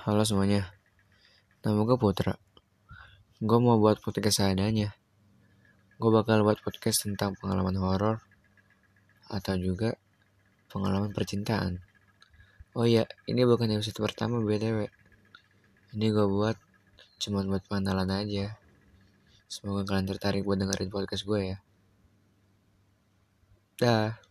Halo semuanya, nama gue Putra. Gue mau buat podcast seadanya. Gue bakal buat podcast tentang pengalaman horor atau juga pengalaman percintaan. Oh iya, ini bukan episode pertama BTW. Ini gue buat cuma buat pengenalan aja. Semoga kalian tertarik buat dengerin podcast gue ya. Dah.